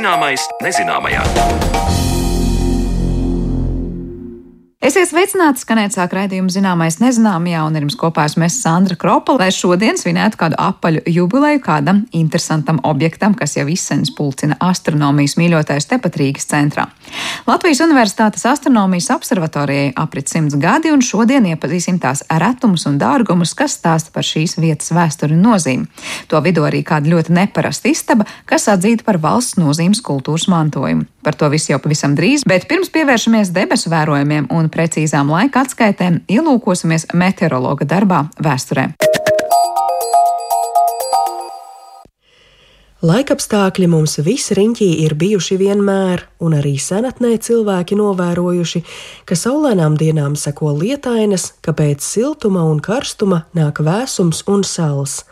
Zināmais nezināmajā. Esiet sveicināti, skanēt sāk raidījumu zināmais nezināmajā, un ir mums kopā esmu es Sandra Kropa, lai šodien svinētu kādu apaļu jubileju kādam interesantam objektam, kas jau izsens pulcina astronomijas mīļotājs tepat Rīgas centrā. Latvijas Universitātes astronomijas observatorijai aprit simts gadi, un šodien iepazīsim tās retumus un dārgumus, kas stāsta par šīs vietas vēsturi un nozīmi. To vidū arī kāda ļoti neparasta istaba, kas atzīta par valsts nozīmes kultūras mantojumu. Par to visu jau pavisam drīz, bet pirms pievēršamies debesu vērojumiem un precīzām laika atskaitēm, ielūkosimies meteorologa darbā vēsturē. Laikapstākļi mums visriņķī ir bijuši vienmēr, un arī senatnē cilvēki novērojuši, ka saulainām dienām seko lietainas, ka pēc siltuma un karstuma nāk vēsums un sals.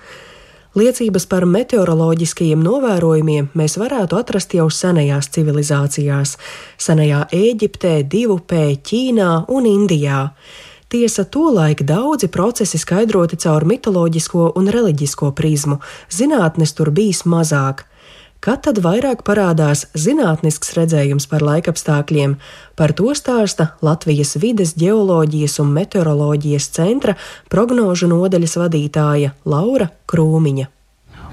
Liecības par meteoroloģiskajiem novērojumiem mēs varētu atrast jau senajās civilizācijās - senajā Eģiptē, Divupē, Ķīnā un Indijā. Tiesa, tolaik daudzi procesi skaidroti caur mitoloģisko un reliģisko prizmu, zinātnes tur bijis mazāk. Kad tad vairāk parādās zinātnisks redzējums par laikapstākļiem, par to stāsta Latvijas vides, geoloģijas un meteoroloģijas centra prognožu nodaļas vadītāja Laura Krūmiņa.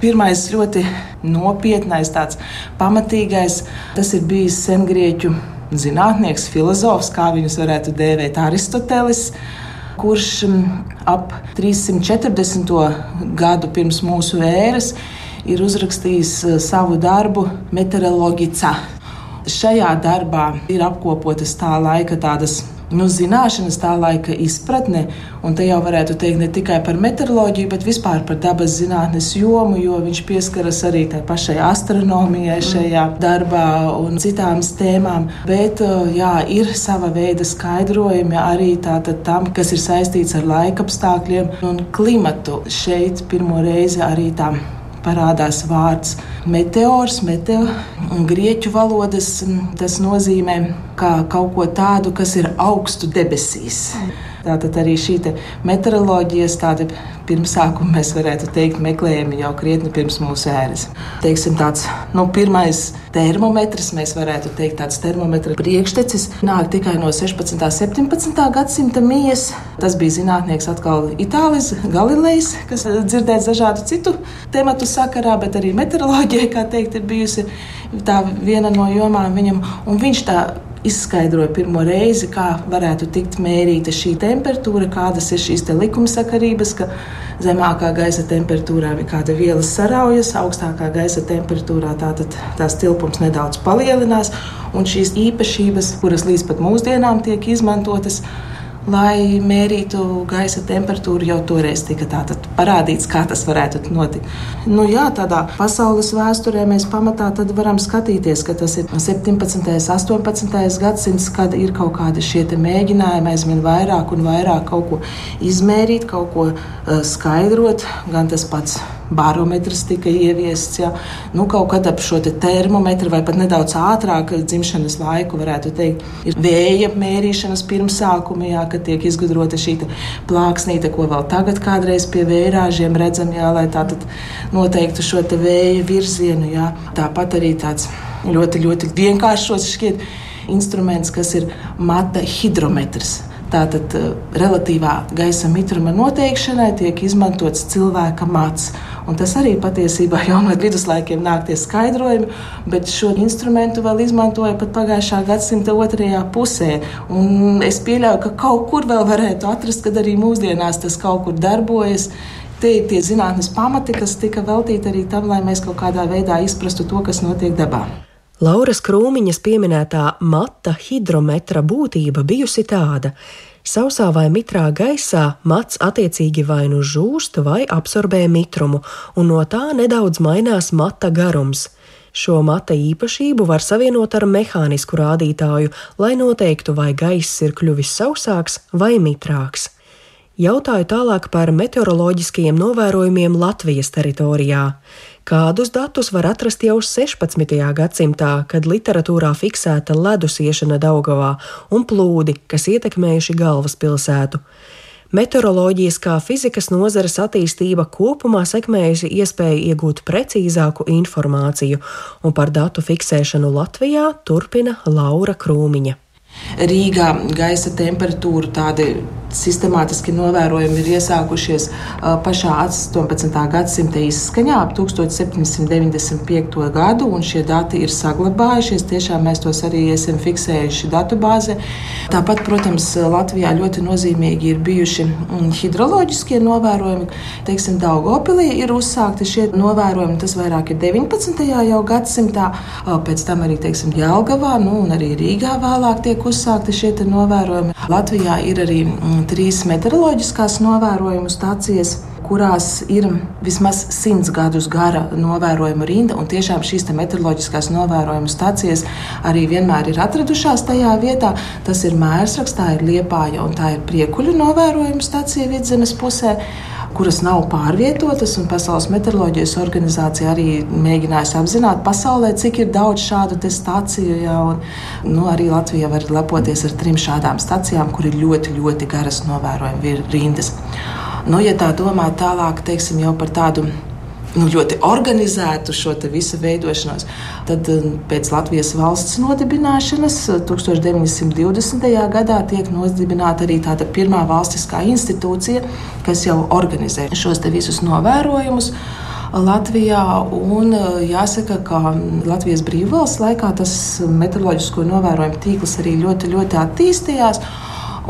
Pirmais ļoti nopietnais, tāds pamatīgais, tas ir bijis sengrieķu zinātnieks, filozofs, kā viņus varētu dēvēt Aristotelis kurš ap 340. gadu pirms mūsu ēras ir uzrakstījis eh, savu darbu Meteoroloģica. Šajā darbā ir apkopotas tā laika tādas nu, zināšanas, tā laika izpratne. Un te jau varētu teikt ne tikai par meteoroloģiju, bet vispār par dabas zinātnes jomu, jo viņš pieskaras arī tai pašai astronomijai šajā darbā un citām tēmām. Bet eh, jā, ir sava veida skaidrojumi arī tam, kas ir saistīts ar laikapstākļiem un klimatu. Šeit pirmo reizi arī tam parādās vārds meteors, meteo, grieķu valodas tas nozīmē kaut ko tādu, kas ir augstu debesīs. Tātad arī šī meteoroloģijas pirmsākuma, mēs varētu teikt, meklējami jau krietni pirms mūsu ēras. Teiksim, tāds nu, pirmais termometrs, mēs varētu teikt, tāds termometra priekštecis nāk tikai no 16. un 17. gadsimta mijas. Tas bija zinātnieks atkal Itālijas Galilejs, kas dzirdēts dažādu citu tematu sakarā, bet arī meteoroloģija, kā teikt, ir bijusi tā viena no jomām viņam. Un viņš tā izskaidroja pirmo reizi, kā varētu tikt mērīta šī temperatūra, kādas ir šīs likumsakarības, ka zemākā gaisa temperatūrā kāda viela saraujas, augstākā gaisa temperatūrā tātad tās tilpums nedaudz palielinās, un šīs īpašības, kuras līdz pat mūsdienām tiek izmantotas, lai mērītu gaisa temperatūru. Jau toreiz tika parādīts, kā tas varētu notikt. Nu, jā, tādā pasaules vēsturē mēs pamatā varam skatīties, ka tas ir 17. un 18. gadsimts, kad ir kaut kādi šie mēģinājumi aizvien vairāk un vairāk kaut ko izmērīt, kaut ko uh, skaidrot. Gan tas pats barometrs tika ieviests. Ja. Nu, kaut kad ap šo te termometru vai pat nedaudz ātrāk dzimšanas laiku varētu teikt, ir vēja mērīšanas pirmsākumi, ja, kad tiek izgudrota šī plāksnīte, ko vēl tagad kādreiz pie vērāžiem redzam, ja, lai tā noteiktu šo vēja virzienu. Ja. Tāpat arī tāds ļoti, ļoti vienkāršs šķiet instruments, kas ir mata hidrometrs. Tātad eh, relatīvā gaisa mitruma noteikšanai tiek izmantots cilvēka mats. Un tas arī patiesībā jau no viduslaikiem nāk tie skaidrojumi, bet šo instrumentu vēl izmantoja pat pagājušā gadsimta otrajā pusē. Un es pieļauju, ka kaut kur vēl varētu atrast, kad arī mūsdienās tas kaut kur darbojas. Tie ir tie zinātnes pamati, kas tika veltīti arī tam, lai mēs kaut kādā veidā izprastu to, kas notiek dabā. Lauras Krūmiņas pieminētā mata hidrometra būtība bijusi tāda, Sausā vai mitrā gaisā mats attiecīgi vai nu žūst vai absorbē mitrumu, un no tā nedaudz mainās mata garums. Šo mata īpašību var savienot ar mehānisku rādītāju, lai noteiktu, vai gaiss ir kļuvis sausāks vai mitrāks. Jautāju tālāk par meteoroloģiskajiem novērojumiem Latvijas teritorijā. Kādus datus var atrast jau 16. gadsimtā, kad literatūrā fiksēta ledus iešana Daugavā un plūdi, kas ietekmējuši galvaspilsētu? Meteoroloģijas kā fizikas nozares attīstība kopumā sekmējusi iespēju iegūt precīzāku informāciju, un par datu fiksēšanu Latvijā turpina Laura Krūmiņa. Rīgā gaisa temperatūra tādi sistemātiski novērojumi ir iesākušies pašā 18. gadsimta izskaņā ap 1795. gadu, un šie dati ir saglabājušies. Tiešām mēs tos arī esam fiksējuši datubāzē. Tāpat, protams, Latvijā ļoti nozīmīgi ir bijuši hidroloģiskie novērojumi. Teiksim, Daugopilī ir uzsākti šie novērojumi, tas vairāk ir 19. jau gadsimtā, pēc tam arī, teiksim, Jelgavā, nu, un arī Rīgā vēlāk tiek uzsākti šie novērojumi. Latvijā ir arī mm, trīs meteoroloģiskās novērojumu stācijas kurās ir vismaz simts gadus gara novērojuma rinda. Tiešām šīs meteoroloģiskās novērojuma stācijas arī vienmēr ir atradušās tajā vietā. Tas ir mērsraksts, tā ir liepāja un tā ir priekuļu novērojuma stācija vidzemes pusē kuras nav pārvietotas, un Pasaules meteoroloģijas organizācija arī mēģinājusi apzināt pasaulē, cik ir daudz šādu stāciju. Ja, un, nu, arī Latvija var lepoties ar trim šādām stācijām, kur ir ļoti, ļoti garas novērojuma rindas. Nu, ja tā domā tālāk, teiksim, jau par tādu nu, ļoti organizētu šo visu veidošanos. Tad um, pēc Latvijas valsts nodibināšanas 1920. gadā tiek nodibināta arī tāda pirmā valstiskā institūcija, kas jau organizē šos visus novērojumus. Latvijā. Un, uh, jāsaka, ka Latvijas brīvvalsts laikā tas meteoroloģisko novērojumu tīkls arī ļoti, ļoti attīstījās.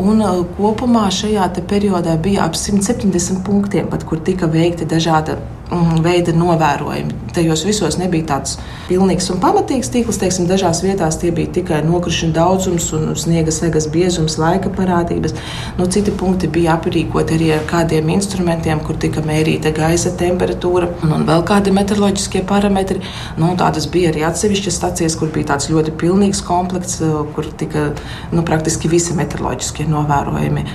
Un uh, kopumā šajā periodā bija ap 170 punktiem, pat, kur tika veikti dažādi Mm, veida novērojumi. Tajos visos nebija tāds pilnīgs un pamatīgs tīkls. Teiksim, dažās vietās tie bija tikai nokrišņu daudzums un sniega segas biezums, laika parādības. Nu, citi punkti bija aprīkoti arī ar kādiem instrumentiem, kur tika mērīta gaisa temperatūra un, un vēl kādi meteoroloģiskie parametri. Nu, tādas bija arī atsevišķas stacijas, kur bija tāds ļoti pilnīgs komplekts, eh, kur tika nu, praktiski visi meteoroloģiskie novērojumi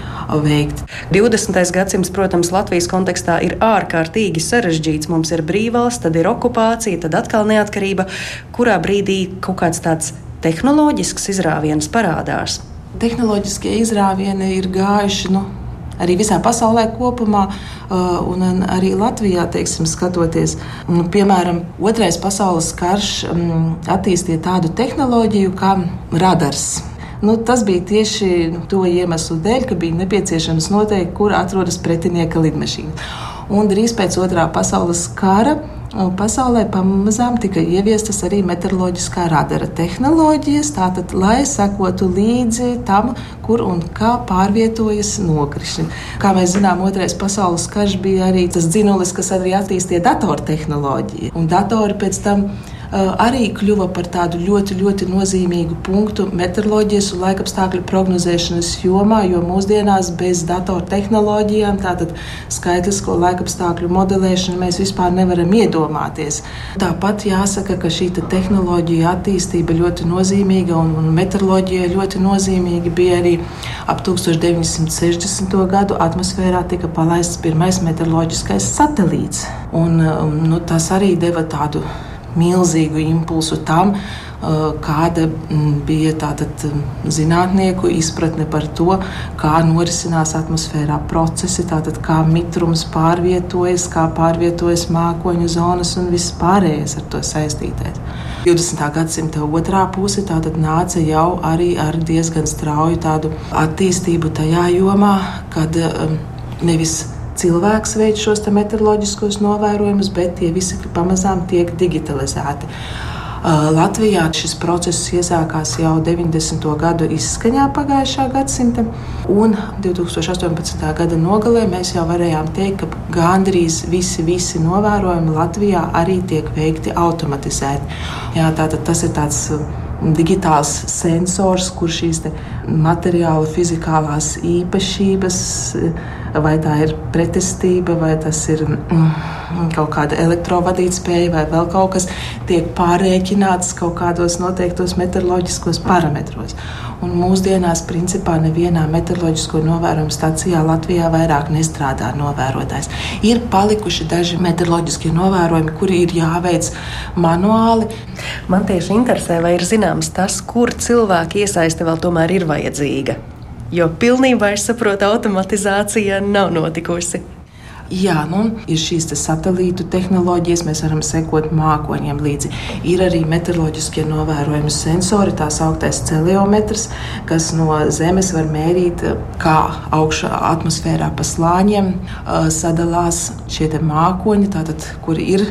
veikti. 20. gadsimts, protams, Latvijas kontekstā ir ārkārtīgi sarežģīts sarežģīts. Mums ir brīvvalsts, tad ir okupācija, tad atkal neatkarība. Kurā brīdī kaut kāds tāds tehnoloģisks izrāviens parādās? Tehnoloģiskie izrāvieni ir gājuši. Nu, arī visā pasaulē kopumā, uh, un arī Latvijā, teiksim, skatoties. Nu, piemēram, Otrais pasaules karš um, attīstīja tādu tehnoloģiju kā radars. Nu, tas bija tieši to iemeslu dēļ, ka bija nepieciešams noteikt, kur atrodas pretinieka lidmašīna. Un drīz pēc otrā pasaules kara pasaulē pamazām tika ieviestas arī meteoroloģiskā radara tehnoloģijas, tātad, lai sekotu līdzi tam, kur un kā pārvietojas nokrišņi. Kā mēs zinām, otrais pasaules karš bija arī tas dzinulis, kas arī attīstīja datortehnoloģiju. Un datori pēc tam arī kļuva par tādu ļoti, ļoti nozīmīgu punktu meteoroloģijas un laikapstākļu prognozēšanas jomā, jo mūsdienās bez datortehnoloģijām, tātad skaitlisko laikapstākļu modelēšanu, mēs vispār nevaram iedomāties. Tāpat jāsaka, ka šī te tehnoloģija attīstība ļoti nozīmīga un, un meteoroloģija ļoti nozīmīga bija arī ap 1960. gadu atmosfērā tika palaists pirmais meteoroloģiskais satelīts. Un, um, nu, tas arī deva tādu milzīgu impulsu tam, uh, kāda mm, bija tātad mm, zinātnieku izpratne par to, kā norisinās atmosfērā procesi, tātad kā mitrums pārvietojas, kā pārvietojas mākoņu zonas un viss pārējais ar to saistītais. 20. gadsimta otrā puse nāca jau arī ar diezgan strauju attīstību tajā jomā, kad um, nevis cilvēks veids šos meteoroloģiskos novērojumus, bet tie visi pamazām tiek digitalizēti. Latvijā šis process iesākās jau 90. gadu izskaņā pagājušā gadsimta, un 2018. gada nogalē mēs jau varējām teikt, ka gandrīz visi, visi novērojumi Latvijā arī tiek veikti automatizēti. Jā, tātad tas ir tāds digitāls sensors, kur šīs materiāla fizikālās īpašības vai tā ir pretestība, vai tas ir mm, kaut kāda elektrovadītspēja, vai vēl kaut kas, tiek pārreikināts kaut kādos noteiktos meteoroloģiskos parametros. Un mūsdienās, principā, nevienā meteoroloģisko novērojumu stācijā Latvijā vairāk nestrādā novērotājs. Ir palikuši daži meteoroloģiskie novērojumi, kuri ir jāveic manuāli. Man tieši interesē, vai ir zināms tas, kur cilvēku iesaiste vēl tomēr ir vajadzīga. jo pilnībā es saprotu, automatizācija nav notikusi. Jā, nu, ir šīs satelītu tehnoloģijas, mēs varam sekot mākoņiem līdzi. Ir arī meteoroloģiskie novērojumi sensori, tā sauktais celiometrs, kas no Zemes var mērīt, kā augšā atmosfērā pa slāņiem sadalās šie mākoņi, tātad, kur ir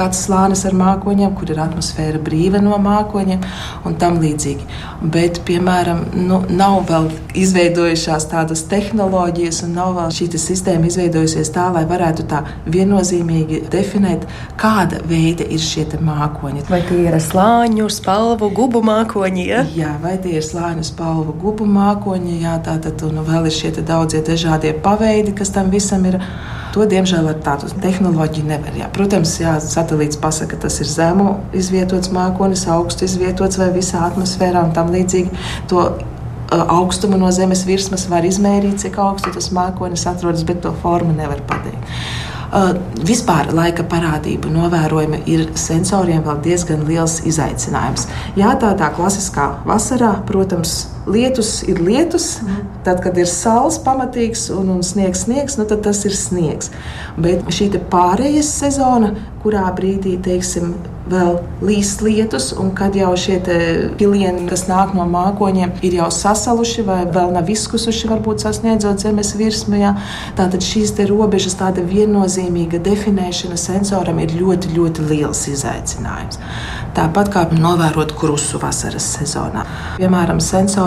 kāds slānis ar mākoņiem, kur ir atmosfēra brīva no mākoņiem un tam līdzīgi. Bet, piemēram, nu, nav vēl izveidojušās tādas tehnoloģijas un nav vēl šī sistēma izveidojusies tā, lai varētu tā viennozīmīgi definēt, kāda veida ir šie mākoņi. Vai tie ir slāņu, spalvu, gubu mākoņi? Ja? Jā, vai tie ir slāņu, spalvu, gubu mākoņi, jā, tātad un vēl ir šie daudzie dažādie paveidi, kas tam visam ir. To, diemžēl, ar tādu tehnoloģiju nevar. Jā. Protams, jā, satelīts pasaka, ka tas ir zemu izvietots mākonis, augstu izvietots vai visā atmosfērā un tam līdzīgi. To augstumu no zemes virsmas var izmērīt, cik augstu tas mākonis atrodas, bet to formu nevar pateikt. Uh, vispār laika parādību novērojumi ir sensoriem vēl diezgan liels izaicinājums. Jā, tādā klasiskā vasarā, protams, lietus ir lietus. Tad, kad ir saules pamatīgs un, un sniegs, sniegs nu, tad tas ir sniegs. Bet šī pārējais sezona, kurā brīdī, teiksim, vēl līst lietus, un kad jau šie pilieni, kas nāk no mākoņiem, ir jau sasaluši vai vēl nav izkusuši, varbūt sasniedzot zemes virsmu. Jā. Tātad šīs robežas, tāda viennozīmīga definēšana sensoram ir ļoti, ļoti liels izaicinājums. Tāpat kā novērot krusu vasaras sezonā. Piemēram,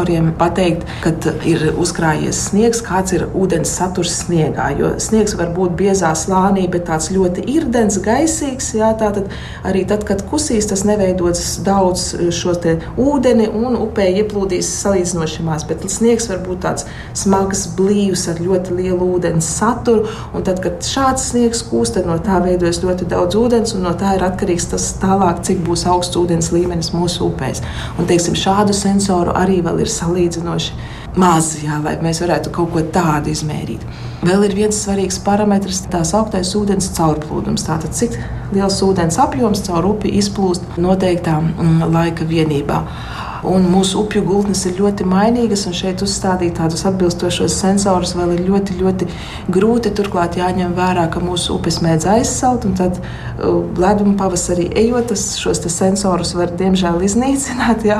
sensoriem pateikt, kad ir uzkrājies sniegs, kāds ir ūdens saturs sniegā. Jo sniegs var būt biezā slānī, bet tāds ļoti irdens, gaisīgs. Jā, tātad arī tad, kad kusīs, tas neveidos daudz šo ūdeni un upē ieplūdīs salīdzinoši maz. Bet sniegs var būt tāds smags, blīvs ar ļoti lielu ūdens saturu. Un tad, kad šāds sniegs kūst, tad no tā veidojas ļoti daudz ūdens, un no tā ir atkarīgs tas tālāk, cik būs augsts ūdens līmenis mūsu upēs. Un, teiksim, šādu sensoru arī vēl ir salīdzinoši maz, jā, lai mēs varētu kaut ko tādu izmērīt. Vēl ir viens svarīgs parametrs, tā sauktais ūdens caurplūdums. Tātad, cik liels ūdens apjoms caur upi izplūst noteiktā mm, laika vienībā. Un mūsu upju gultnes ir ļoti mainīgas, un šeit uzstādīt tādus atbilstošos sensorus vēl ir ļoti, ļoti grūti. Turklāt jāņem vērā, ka mūsu upes mēdz aizsalt, un tad uh, leduma pavasarī ejot, šos sensorus var diemžēl iznīcināt. Jā,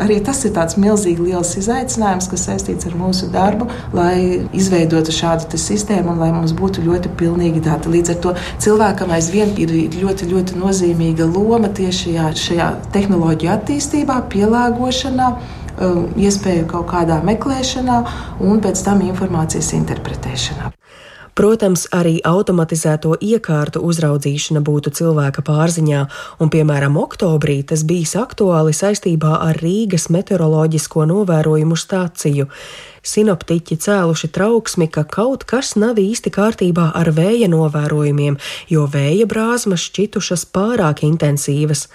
arī tas ir tāds milzīgi liels izaicinājums, kas saistīts ar mūsu darbu, lai izveidotu šādu sistēmu un lai mums būtu ļoti pilnīgi dati. Līdz ar to cilvēkam aizvien ir ļoti, ļoti nozīmīga loma tieši šajā, šajā tehnoloģiju attīstībā, pielāgošanā pielāgošanā, um, iespēju kaut kādā meklēšanā un pēc tam informācijas interpretēšanā. Protams, arī automatizēto iekārtu uzraudzīšana būtu cilvēka pārziņā, un, piemēram, oktobrī tas bijis aktuāli saistībā ar Rīgas meteoroloģisko novērojumu stāciju. Sinoptiķi cēluši trauksmi, ka kaut kas nav īsti kārtībā ar vēja novērojumiem, jo vēja brāzmas šķitušas pārāk intensīvas.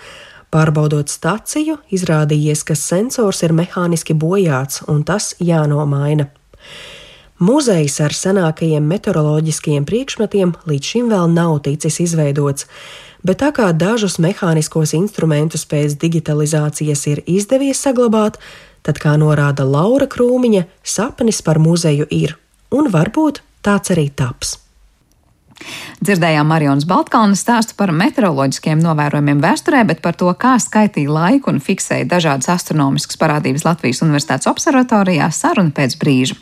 Pārbaudot staciju, izrādījies, ka sensors ir mehāniski bojāts un tas jānomaina. Muzejs ar senākajiem meteoroloģiskajiem priekšmetiem līdz šim vēl nav ticis izveidots, bet tā kā dažus mehāniskos instrumentus pēc digitalizācijas ir izdevies saglabāt, tad, kā norāda Laura Krūmiņa, sapnis par muzeju ir, un varbūt tāds arī taps. Dzirdējām Marijas Baltkalnas stāstu par meteoroloģiskiem novērojumiem vēsturē, bet par to, kā skaitīja laiku un fiksēja dažādas astronomiskas parādības Latvijas Universitātes observatorijā, saruna pēc brīža.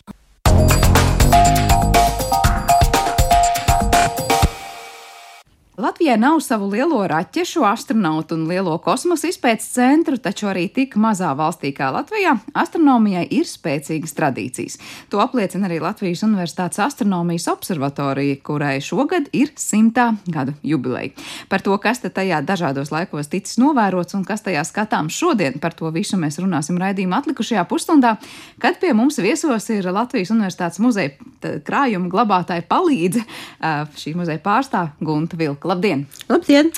Latvijai nav savu lielo raķešu, astronautu un lielo kosmosa izpētes centru, taču arī tik mazā valstī kā Latvijā astronomijai ir spēcīgas tradīcijas. To apliecina arī Latvijas Universitātes astronomijas observatorija, kurai šogad ir simtā gadu jubileja. Par to, kas tajā dažādos laikos ticis novērots un kas tajā skatāms šodien, par to visu mēs runāsim raidījuma atlikušajā pusstundā, kad pie mums viesos ir Latvijas Universitātes muzeja krājuma glabātāja palīdze, šī muzeja pārstāve Gunta Vilka. Labdien! Labdien!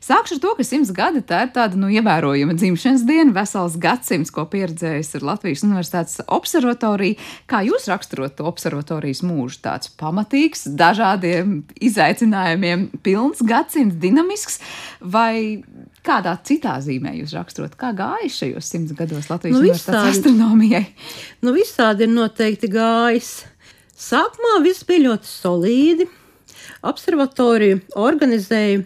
Sākšu ar to, ka simts gadi tā ir tāda nu, ievērojama dzimšanas diena, vesels gadsimts, ko pieredzējis ar Latvijas Universitātes observatoriju. Kā jūs raksturot to observatorijas mūžu? Tāds pamatīgs, dažādiem izaicinājumiem, pilns gadsimts, dinamisks, vai kādā citā zīmē jūs raksturot? Kā gājis šajos simts gados Latvijas nu, Universitātes astronomijai? Nu, visādi ir noteikti gājis. Sākumā viss bija ļoti solīdi. Observatoriju organizēja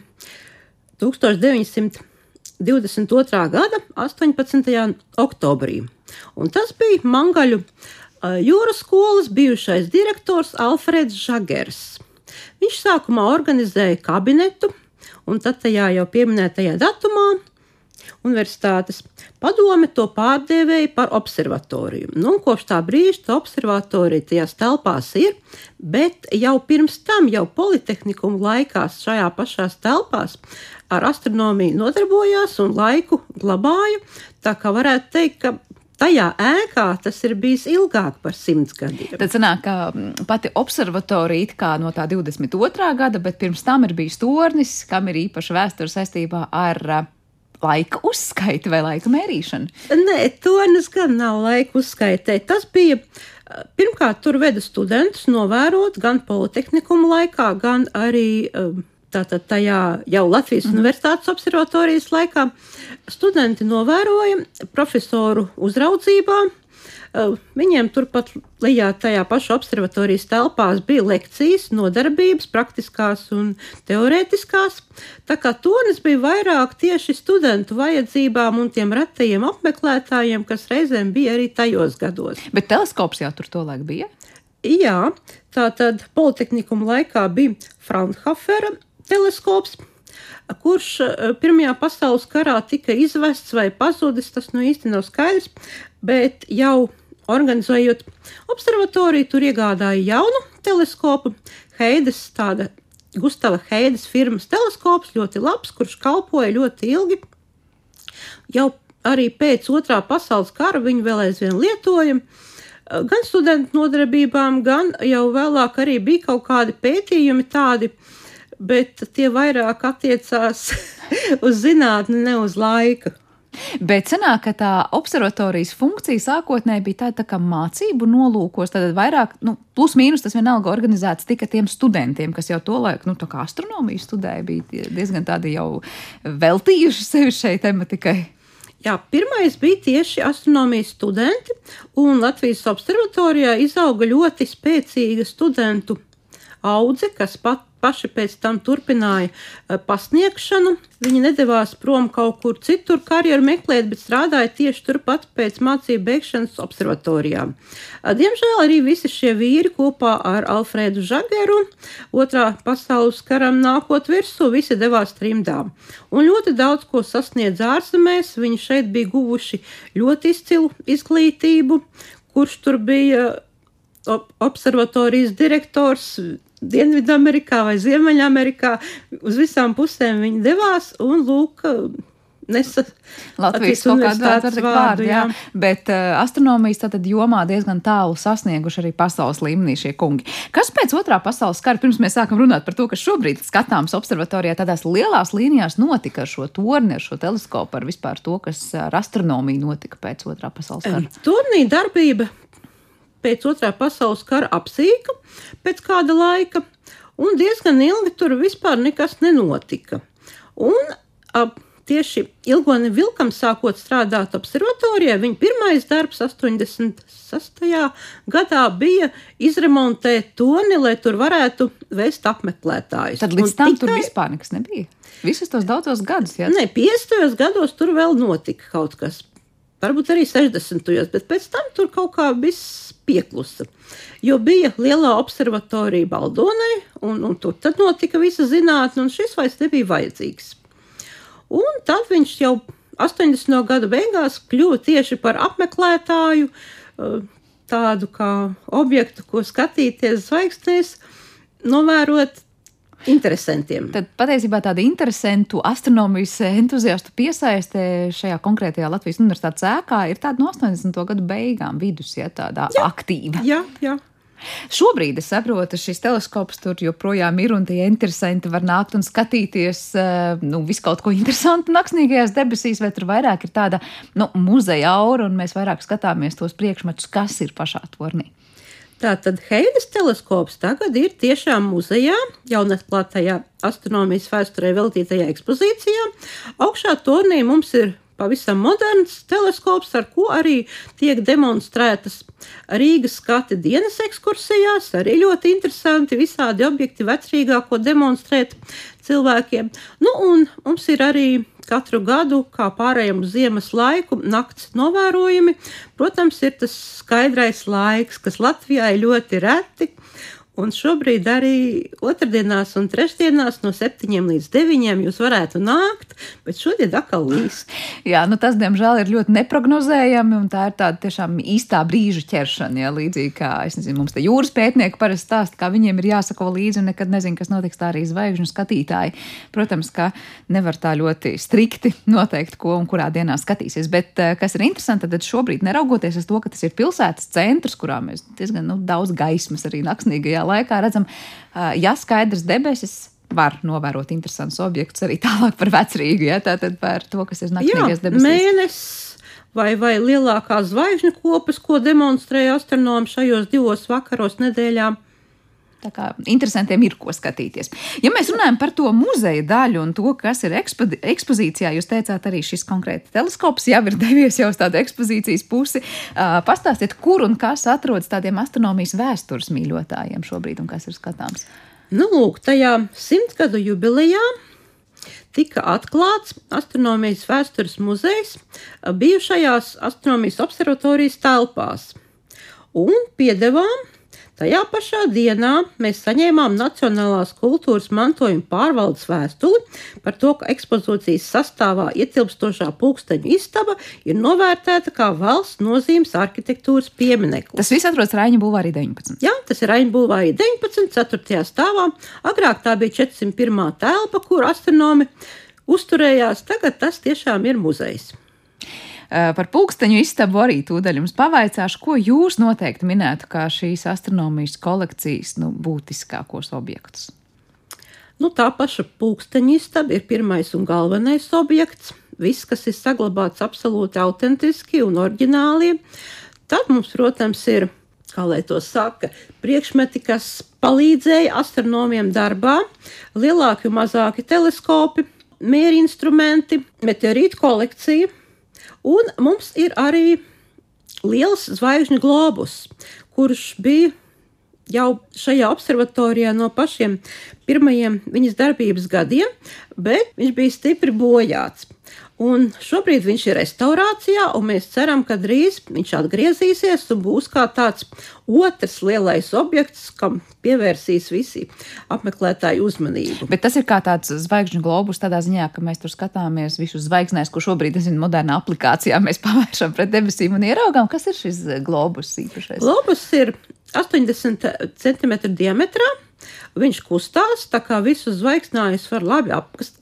1922. gada 18. oktobrī. Un tas bija Mangaļu jūras skolas bijušais direktors Alfreds Žagers. Viņš sākumā organizēja kabinetu, un tad tajā jau pieminētajā datumā Universitātes padome to pārdēvēja par observatoriju. Nu, kopš tā brīža tā observatorija tajās telpās ir, bet jau pirms tam, jau Politehnikuma laikās, šajā pašās telpās ar astronomiju nodarbojās un laiku glabāja. Tā kā varētu teikt, ka tajā ēkā tas ir bijis ilgāk par simts gadiem. Tad sanāk, ka pati observatorija it kā no tā 22. gada, bet pirms tam ir bijis tornis, kam ir īpaša vēsture saistībā ar laika uzskaiti vai laika mērīšanu? Nē, tornis gan nav laika uzskaitē. Tas bija. Pirmkārt, tur veda studentus novērot gan politehnikuma laikā, gan arī um, Tātad tajā jau Latvijas mm. Universitātes observatorijas laikā studenti novēroja profesoru uzraudzībā. Viņiem turpat lejā tajā pašā observatorijas telpās bija lekcijas, nodarbības, praktiskās un teorētiskās. Tā kā tonis bija vairāk tieši studentu vajadzībām un tiem retajiem apmeklētājiem, kas reizēm bija arī tajos gados. Bet teleskops jau tur tolaik bija? Jā, tā tad Politehnikuma laikā bija Fraunhofera teleskops, kurš Pirmajā pasaules karā tika izvests vai pazudis, tas nu īsti nav skaidrs, bet jau organizējot observatoriju, tur iegādāja jaunu teleskopu, Heides tāda Gustava Heides firmas teleskops, ļoti labs, kurš kalpoja ļoti ilgi. Jau arī pēc otrā pasaules kara viņu vēl aizvien lietoja. Gan studentu nodarbībām, gan jau vēlāk arī bija kaut kādi pētījumi tādi, bet tie vairāk attiecās uz zinātni, ne uz laiku. Bet sanāk, ka tā observatorijas funkcija sākotnēji bija tāda tā kā mācību nolūkos, tad vairāk, nu, plus mīnus tas vienalga organizēts tikai tiem studentiem, kas jau to laiku, nu, tā kā astronomiju studēja, bija diezgan tādi jau veltījuši sevi šai tematikai. Jā, pirmais bija tieši astronomijas studenti, un Latvijas observatorijā izauga ļoti spēcīga studentu audze, kas pat paši pēc tam turpināja eh, pasniegšanu. Viņi nedavās prom kaut kur citur karjeru meklēt, bet strādāja tieši turpat pēc mācību beigšanas observatorijā. Eh, diemžēl arī visi šie vīri kopā ar Alfrēdu Žageru otrā pasaules karam nākot virsū, visi devās trimdā. Un ļoti daudz ko sasniedz ārzemēs, viņi šeit bija guvuši ļoti izcilu izglītību, kurš tur bija observatorijas direktors Dienvidamerikā vai Ziemeļamerikā. Uz visām pusēm viņi devās un lūk. Nesa Latvijas kaut kādu tādu vārdu, jā. jā. Bet uh, astronomijas tātad jomā diezgan tālu sasnieguši arī pasaules līmenī šie kungi. Kas pēc otrā pasaules kara, pirms mēs sākam runāt par to, kas šobrīd skatāms observatorijā, tādās lielās līnijās notika ar šo torni, ar šo teleskopu, ar vispār to, kas ar astronomiju notika pēc otrā pasaules kara? Turnī darbība pēc otrā pasaules kara apsīka pēc kāda laika, un diezgan ilgi tur vispār nekas nenotika. Un ap, tieši Ilgoni Vilkam sākot strādāt observatorijā, viņa pirmais darbs 86. gadā bija izremontēt toni, lai tur varētu vest apmeklētājus. Tad līdz tam tikai... tur vispār nekas nebija. Visus tos daudzos gadus, jā? Nē, 50. gados tur vēl notika kaut kas. Varbūt arī 60. gados, bet pēc tam tur kaut kā viss pieklusa. Jo bija lielā observatorija Baldonai, un, un tur notika visa zinātne, un šis vairs nebija vajadzīgs. Un tad viņš jau 80. gada beigās kļuva tieši par apmeklētāju, eh, tādu kā objektu, ko skatīties zvaigznēs, novērot interesantiem. Tad patiesībā tāda interesantu astronomijas entuziastu piesaiste šajā konkrētajā Latvijas universitātes ēkā ir tāda no 80. gadu beigām vidus, ja tāda jā, aktīva. Jā, jā. Šobrīd es saprotu, šis teleskops tur joprojām ir, un tie interesanti var nākt un skatīties eh, nu, visu kaut ko interesantu naksnīgajās debesīs, vai tur vairāk ir tāda nu, muzeja aura, un mēs vairāk skatāmies tos priekšmetus, kas ir pašā tornī. Tātad Heidas teleskops tagad ir tiešām muzejā, jaunatklātajā astronomijas vēsturē veltītajā ekspozīcijā. Augšā tornī mums ir pavisam moderns teleskops, ar ko arī tiek demonstrētas Rīgas skati dienas ekskursijās. Arī ļoti interesanti visādi objekti vecrīgā, ko demonstrēt cilvēkiem. Nu, un mums ir arī katru gadu, kā pārējiem uz ziemas laiku, nakts novērojumi. Protams, ir tas skaidrais laiks, kas Latvijā ir ļoti reti. Un šobrīd arī otrdienās un trešdienās no 7 līdz 9 jūs varētu nākt, bet šodien atkal līst. Jā, nu tas, diemžēl, ir ļoti neprognozējami, un tā ir tāda tiešām īstā brīža ķeršana. Jā, līdzīgi kā, nezinu, mums te jūras pētnieki parasti stāsta, kā viņiem ir jāsako līdzi, un nekad nezinu, kas notiks tā arī zvaigžņu skatītāji. Protams, ka nevar tā ļoti strikti noteikt, ko un kurā dienā skatīsies, bet eh, kas ir interesanti, tad šobrīd neraugoties uz to, ka tas ir pilsētas centrs, kurā mēs diezgan nu, daudz gaismas arī naksnīgajā pēdējā laikā redzam, ja skaidrs debesis. Var novērot interesantus objektus arī tālāk par vecrīgu, ja tātad par to, kas ir naktīgais debesīs. Mēnesis vai, vai lielākās zvaigžņu kopas, ko demonstrēja astronomi šajos divos vakaros nedēļā. Tā kā interesantiem ir ko skatīties. Ja mēs runājam par to muzeja daļu un to, kas ir ekspo ekspozīcijā, jūs teicāt, arī šis konkrēti teleskops jau ir devies jau uz tādu ekspozīcijas pusi. Uh, pastāstiet, kur un kas atrodas tādiem astronomijas vēstures mīļotājiem šobrīd un kas ir skatāms? Nu, lūk, tajā simtgadu jubilejā tika atklāts astronomijas vēstures muzejs bijušajās astronomijas observatorijas telpās un piedevām Tajā pašā dienā mēs saņēmām Nacionālās kultūras mantojuma pārvaldes vēstuli par to, ka ekspozīcijas sastāvā ietilpstošā pulksteņu istaba ir novērtēta kā valsts nozīmes arhitektūras piemineklis. Tas viss atrodas Raņa Bulvārī 19. Jā, tas ir Raņa Bulvārī 19, 4. stāvā. Agrāk tā bija 401. telpa, kur astronomi uzturējās, tagad tas tiešām ir muzejs. Eh, par pulksteņu istabu arī tūdaļ jums pavaicāšu, ko jūs noteikti minētu kā šīs astronomijas kolekcijas nu, būtiskākos objektus. Nu, tā paša pulksteņa istaba ir pirmais un galvenais objekts. Viss, kas ir saglabāts absolūti autentiski un oriģināli. Tad mums, protams, ir kā lai to saka, priekšmeti, kas palīdzēja astronomiem darbā, lielāki un mazāki teleskopi, mieru instrumenti, meteorītu kolekcija, Un mums ir arī liels zvaigžņu globus, kurš bija jau šajā observatorijā no pašiem pirmajiem viņas darbības gadiem, bet viņš bija stipri bojāts. Un šobrīd viņš ir restaurācijā, un mēs ceram, ka drīz viņš atgriezīsies un būs kā tāds otrs lielais objekts, kam pievērsīs visi apmeklētāju uzmanību. Bet tas ir kā tāds zvaigžņu globus, tādā ziņā, ka mēs tur skatāmies visus zvaigznēs, ko šobrīd, es zinu, modernā aplikācijā mēs pavēršam pret debesīm un ieraugām, kas ir šis globus īpašais. Globus ir 80 cm diametrā. Viņš kustās, tā kā visus zvaigznājus var labi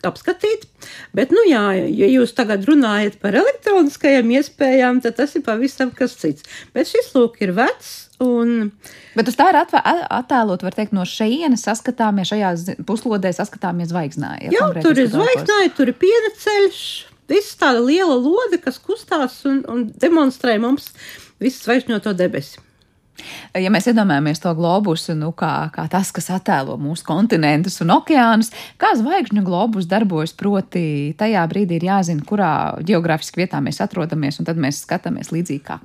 apskatīt. Bet, nu, jā, ja jūs tagad runājat par elektroniskajām iespējām, tad tas ir pavisam kas cits. Bet šis lūk ir vecs. Un... Bet uz tā ir attēlot, var teikt, no šejienes saskatāmies, šajā puslodē saskatāmies zvaigznāji. Ja Jā, tur ir zvaigznāji, tur ir piena ceļš, viss tāda liela lode, kas kustās un, un demonstrē mums visu zvaigžņoto debesi. Ja mēs iedomājamies to globusu nu, kā, kā tas, kas attēlo mūsu kontinentus un okeānus, kā zvaigžņu globus darbojas, proti, tajā brīdī ir jāzina, kurā geogrāfiski vietā mēs atrodamies, un tad mēs skatāmies līdzīgi kā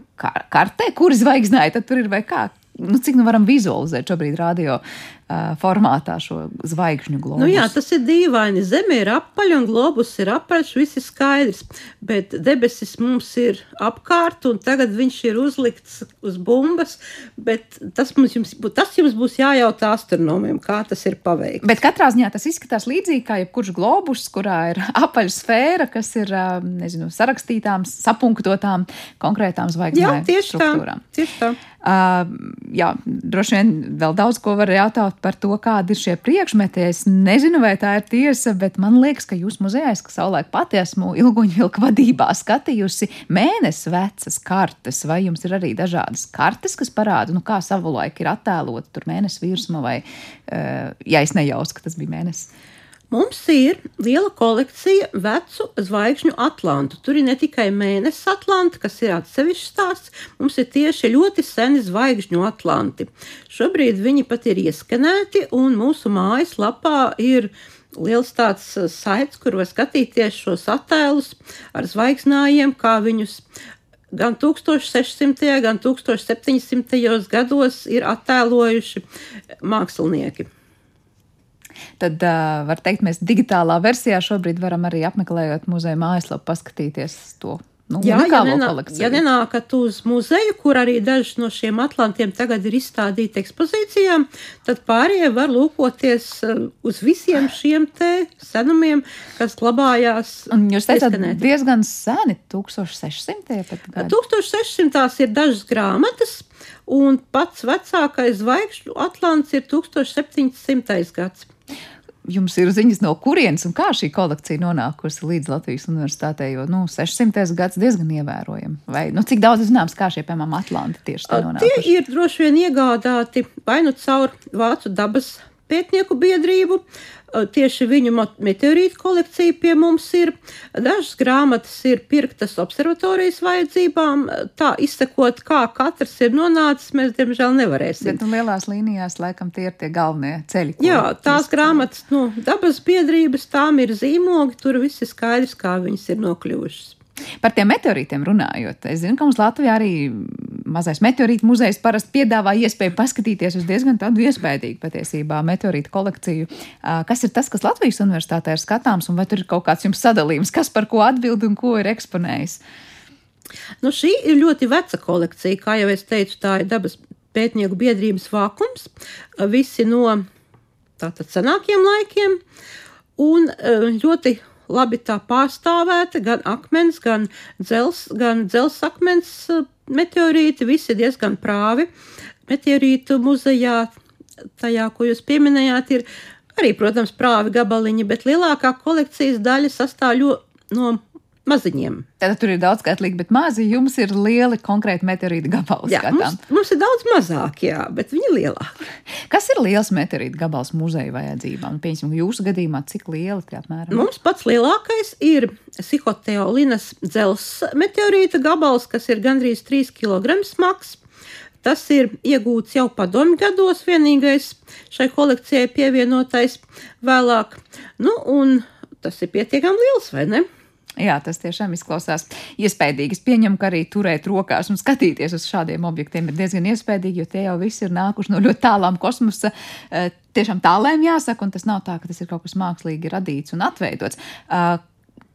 kartē, kur zvaigznāja tur ir vai kā. Nu, cik nu varam vizualizēt šobrīd radio formātā šo zvaigžņu globusu. Nu jā, tas ir dīvaini. Zeme ir apaļa un globus ir apaļš, viss ir skaidrs. Bet debesis mums ir apkārt, un tagad viņš ir uzlikts uz bumbas. Tas, jums, tas jums būs jājautā astronomiem, kā tas ir paveikts. Bet katrā ziņā tas izskatās līdzīgi kā jebkurš globus, kurā ir apaļa sfēra, kas ir nezinu, sarakstītām, sapunktotām konkrētām zvaigznēm. Jā, tieši struktūrām. tā. Tieši tā. Uh, jā, droši vien vēl daudz ko var jautāt pat par to, kādi ir šie priekšmeti. Es nezinu, vai tā ir tiesa, bet man liekas, ka jūs muzejā, es savulaik pati esmu ilguņvilku vadībā skatījusi mēnesi vecas kartes, vai jums ir arī dažādas kartes, kas parāda, nu, kā savulaik ir attēlota tur mēnesi virsma, vai, uh, ja es nejausu, ka tas bija mēnesis. Mums ir liela kolekcija vecu zvaigžņu atlantu. Tur ir ne tikai mēnesis atlanti, kas ir atsevišķs stāsts, mums ir tieši ļoti seni zvaigžņu atlanti. Šobrīd viņi pat ir ieskanēti, un mūsu mājaslapā ir liels tāds uh, saits, kur var skatīties šos attēlus ar zvaigznājiem, kā viņus gan 1600. gan 1700. gados ir attēlojuši mākslinieki. Tad, var teikt, mēs digitālā versijā šobrīd varam arī apmeklējot muzeja mājaslapu, paskatīties to. Nu, Jā, ja, nenā, ja nenākat uz muzeju, kur arī daži no šiem atlantiem tagad ir izstādīti ekspozīcijām, tad pārējie var lūkoties uz visiem šiem te senumiem, kas glabājās. Un jūs teicāt, diezgan seni, 1600. Pat 1600. ir dažas grāmatas, un pats vecākais zvaigžņu atlants ir 1700. gads jums ir ziņas, no kurienes un kā šī kolekcija nonākusi līdz Latvijas universitātei? Jo nu, 600. gads diezgan ievērojami. Vai nu, cik daudz zināms, kā šie, piemēram, Atlanti tieši tā nonākuši? Tie ir droši vien iegādāti vai nu caur Vācu dabas pētnieku biedrību, tieši viņu meteorītu kolekcija pie mums ir. Dažas grāmatas ir pirktas observatorijas vajadzībām. Tā izsekot, kā katrs ir nonācis, mēs diemžēl nevarēsim. Bet nu, lielās līnijās laikam tie ir tie galvenie ceļi. Jā, tās grāmatas, nu, dabas biedrības, tām ir zīmogi, tur viss ir skaidrs, kā viņas ir nokļuvušas. Par tiem meteorītiem runājot, es zinu, ka mums Latvijā arī mazais meteorītu muzejs parasti piedāvā iespēju paskatīties uz diezgan tādu iespaidīgu patiesībā meteorītu kolekciju. Kas ir tas, kas Latvijas universitātē ir skatāms, un vai tur ir kaut kāds jums sadalījums, kas par ko atbild un ko ir eksponējis? Nu, šī ir ļoti veca kolekcija. Kā jau es teicu, tā ir dabas pētnieku biedrības vākums. Visi no tātad senākiem laikiem. Un ļoti labi tā pārstāvēta, gan akmens, gan dzels, gan dzelsakmens eh, meteorīti, visi diezgan prāvi. Meteorītu muzejā, tajā, ko jūs pieminējāt, ir arī, protams, prāvi gabaliņi, bet lielākā kolekcijas daļa sastāv no maziņiem. Tad tur ir daudz skaitlīgi, bet mazi jums ir lieli konkrēti meteorīta gabali. Jā, mums, mums ir daudz mazāk, jā, bet viņi ir lielāki. Kas ir liels meteorīta gabals muzeja vajadzībām? Pieņemsim, jūsu gadījumā cik liela tie apmēram? Mums pats lielākais ir Sihoteolinas dzels meteorīta gabals, kas ir gandrīz 3 kg smags. Tas ir iegūts jau padomju gados, vienīgais šai kolekcijai pievienotais vēlāk. Nu, un tas ir pietiekami liels, vai ne? Jā, tas tiešām izklausās iespaidīgi. Es pieņemu, ka arī turēt rokās un skatīties uz šādiem objektiem ir diezgan iespaidīgi, jo tie jau visi ir nākuši no ļoti tālām kosmosa. Eh, tiešām tālēm jāsaka, un tas nav tā, ka tas ir kaut kas mākslīgi radīts un atveidots.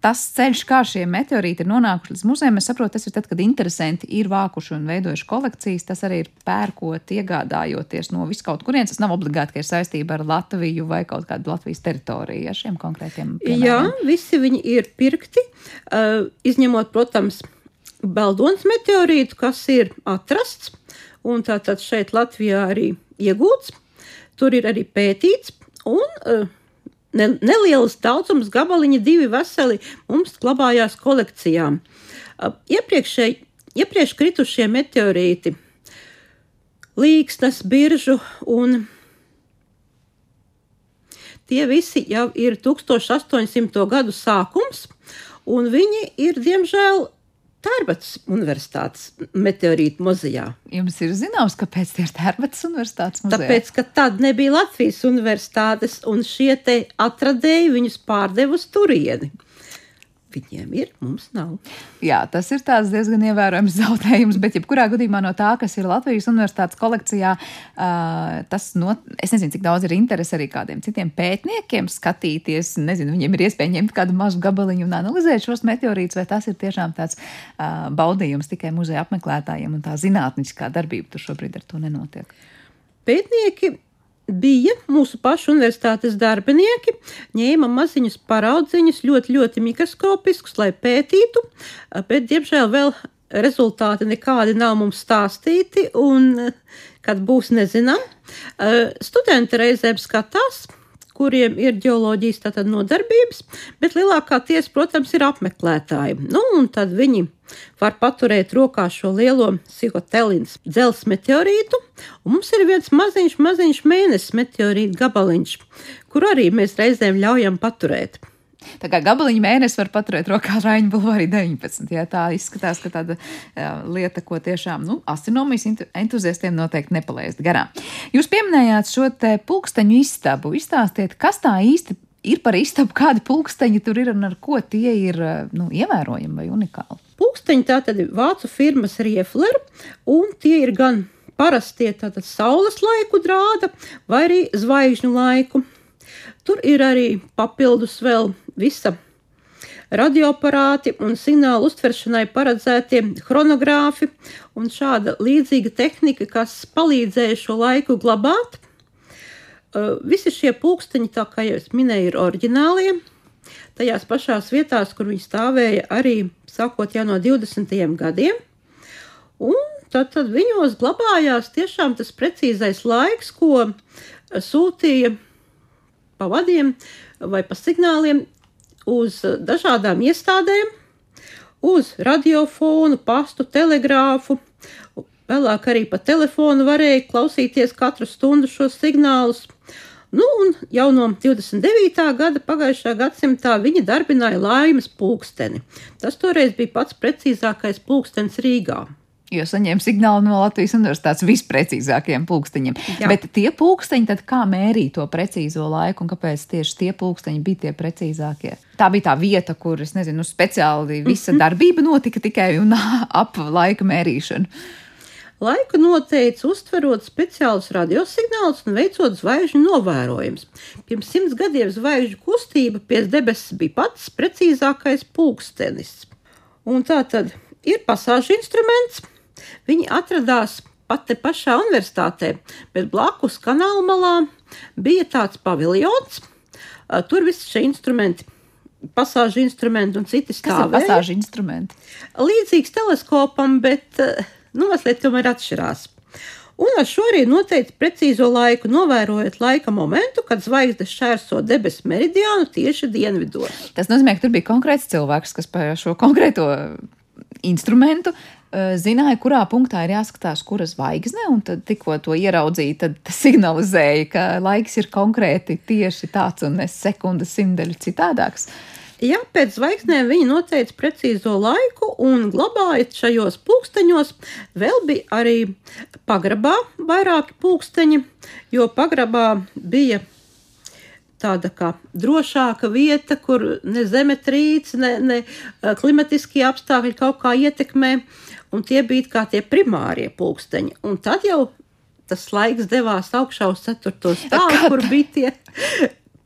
Tas ceļš, kā šie meteorīti ir nonākuši līdz muzejam, es saprotu, tas ir tad, kad interesanti ir vākuši un veidojuši kolekcijas. Tas arī ir pērkot, iegādājoties no viskaut kurienes. Tas nav obligāti, ka ir saistība ar Latviju vai kaut kādu Latvijas teritoriju ar šiem konkrētiem. Piemēriem. Jā, visi viņi ir pirkti, uh, izņemot, protams, Beldons meteorītu, kas ir atrasts un tātad šeit Latvijā arī iegūts. Tur ir arī pētīts. Un, uh, ne, neliels daudzums gabaliņi, divi veseli, mums glabājās kolekcijā. Iepriekšēji, iepriekš kritušie meteorīti, līksnes, biržu un tie visi jau ir 1800. gadu sākums, un viņi ir, diemžēl, Tērbatas Universitātes meteorītu muzejā. Jums ir zināms, kāpēc tie ir Tērbatas Universitātes muzejā? Tāpēc, ka tad nebija Latvijas universitātes, un šie te atradēji viņus pārdeva uz turieni. Viņiem ir, mums nav. Jā, tas ir diezgan ievērojams zaudējums, bet jebkurā gadījumā no tā, kas ir Latvijas universitātes kolekcijā, tas no, es nezinu, cik daudz ir interesi arī kādiem citiem pētniekiem skatīties. Nezinu, viņiem ir iespēja ņemt kādu mazu gabaliņu un analizēt šos meteorītus, vai tas ir tiešām tāds baudījums tikai muzeja apmeklētājiem un tā zinātniskā darbība tur šobrīd ar to nenotiek. Pētnieki bija mūsu pašu universitātes darbinieki, ņēma maziņus paraudziņus, ļoti, ļoti mikroskopiskus, lai pētītu, bet, diemžēl, vēl rezultāti nekādi nav mums stāstīti, un kad būs, nezinām. Studenti reizēm skatās, kuriem ir ģeoloģijas tātad nodarbības, bet lielākā tiesa, protams, ir apmeklētāji. Nu, un tad viņi var paturēt rokā šo lielo psihotelīnas dzelzs meteorītu, un mums ir viens maziņš, maziņš mēnesis meteorīta gabaliņš, kur arī mēs reizēm ļaujam paturēt. Tā kā gabaliņu mēnesi var paturēt rokā Raņa Bulvārī 19. Jā, tā izskatās, ka tāda jā, lieta, ko tiešām nu, astronomijas entuziastiem noteikti nepalaist garām. Jūs pieminējāt šo te pulksteņu istabu. Izstāstiet, kas tā īsti ir par istabu, kādi pulksteņi tur ir un ar ko tie ir nu, ievērojami vai unikāli. Pulksteņi tā tad ir vācu firmas Riefler, un tie ir gan parastie tātad saules laiku drāda vai arī zvaigžņu laiku. Tur ir arī papildus vēl visa radioaparāti un signālu uztveršanai paredzētie chronogrāfi un šāda līdzīga tehnika, kas palīdzēja šo laiku glabāt. Uh, visi šie pulksteņi, tā kā jau es minēju, ir oriģinālie. Tajās pašās vietās, kur viņi stāvēja arī sākot jau no 20. gadiem. Un tad, tad viņos glabājās tiešām tas precīzais laiks, ko sūtīja pa vadiem vai pa signāliem uz dažādām iestādēm, uz radiofonu, pastu, telegrāfu. Vēlāk arī pa telefonu varēja klausīties katru stundu šos signālus. Nu, un jau no 29. gada pagājušā gadsimtā viņi darbināja laimes pulksteni. Tas toreiz bija pats precīzākais pulkstenis Rīgā jo saņēma signālu no Latvijas universitātes visprecīzākajiem pulksteņiem. Jā. Bet tie pulksteņi, tad kā mērīja to precīzo laiku un kāpēc tieši tie pulksteņi bija tie precīzākie? Tā bija tā vieta, kur, es nezinu, speciāli visa mhm. darbība notika tikai un ap laika mērīšanu. Laiku noteica uztverot speciālus radiosignālus un veicot zvaigžņu novērojumus. Pirms simts gadiem zvaigžņu kustība pie debesis bija pats precīzākais pulkstenis. Un tā tad ir pasāžu instruments, Viņi atradās pat te pašā universitātē, bet blakus kanāla malā bija tāds paviljons. Tur viss šie instrumenti pasāžu instrumenti un citi stāvēja. Kas ir pasāžu instrumenti? Līdzīgs teleskopam, bet nu, mazliet tomēr atšķirās. Un ar šo arī noteica precīzo laiku, novērojot laika momentu, kad zvaigznes šķērso debesu meridiānu tieši dienvidos. Tas nozīmē, ka tur bija konkrēts cilvēks, kas par šo konkrēto instrumentu zināja, kurā punktā ir jāskatās, kura zvaigzne, un tad tikko to ieraudzīja, tad signalizēja, ka laiks ir konkrēti tieši tāds un ne sekundes simteļu citādāks. Jā, pēc zvaigznēm viņi noteica precīzo laiku un glabāja šajos pulksteņos. Vēl bija arī pagrabā vairāki pulksteņi, jo pagrabā bija tāda kā drošāka vieta, kur ne zemetrīce, ne, ne eh, klimatiskie apstākļi kaut kā ietekmē. Un tie bija kā tie primārie pulksteņi. Un tad jau tas laiks devās augšā uz ceturto stāvu, kur bija tie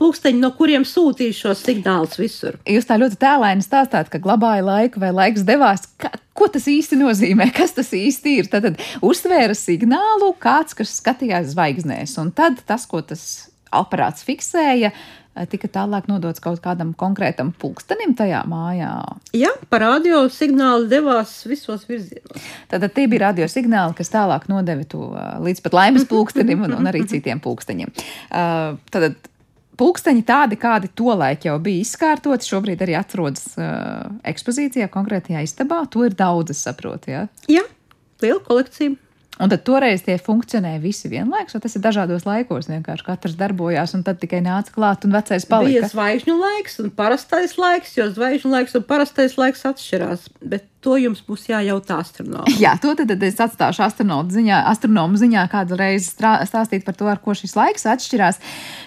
pulksteņi, no kuriem sūtīja šos signālus visur. Jūs tā ļoti tēlēni stāstāt, ka glabāja laiku vai laiks devās. Ka, ko tas īsti nozīmē? Kas tas īsti ir? Tad, tad uztvēra signālu kāds, kas skatījās zvaigznēs, un tad tas, ko tas aparāts fiksēja, Eh, tika tālāk nodots kaut kādam konkrētam pulkstenim tajā mājā. Jā, pa radio signāli devās visos virzienos. Tātad tie bija radio signāli, kas tālāk nodeva to eh, līdz pat laimes pulkstenim un, un arī citiem pulksteņiem. Uh, tātad Pulksteņi tādi, kādi tolaik jau bija izkārtoti, šobrīd arī atrodas uh, ekspozīcijā, konkrētajā istabā. To ir daudz, saprotu. Ja? Jā, liela kolekcija. Un tad toreiz tie funkcionēja visi vienlaikus, vai tas ir dažādos laikos. Vienkārši katrs darbojās, un tad tikai nāca klāt, un vecais palika. Bija zvaigžņu laiks un parastais laiks, jo zvaigžņu laiks un parastais laiks atšķirās. Bet To jums būs jājautā astronomam. Jā, to tad, tad es atstāšu astronomu ziņā, astronomu ziņā kādu reizi stāstīt par to, ar ko šis laiks atšķirās.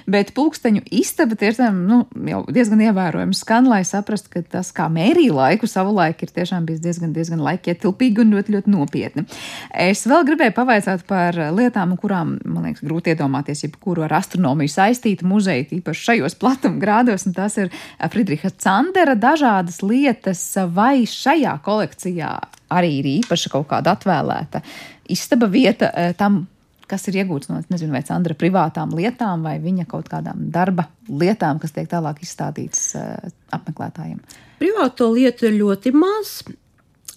Bet pulksteņu istaba tiešām nu, jau diezgan ievērojami skan, lai saprastu, ka tas, kā mērīja laiku savulaik, ir tiešām bijis diezgan, diezgan laikietilpīgi un ļoti, ļoti nopietni. Es vēl gribēju pavaicāt par lietām, kurām, man liekas, grūti iedomāties, jebkuru ar astronomiju saistītu muzeju, īpaši šajos platumgrādos, un tas ir Friedriha Candera dažādas lietas vai šajā kolekcijā kolekcijā arī ir īpaša kaut kāda atvēlēta istaba vieta eh, tam, kas ir iegūts no, nezinu, vai Sandra privātām lietām vai viņa kaut kādām darba lietām, kas tiek tālāk izstādītas uh, apmeklētājiem? Privāto lietu ir ļoti maz.